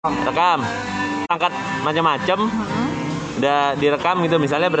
rekam. Angkat macam-macam. Mm-hmm. Udah direkam gitu. Misalnya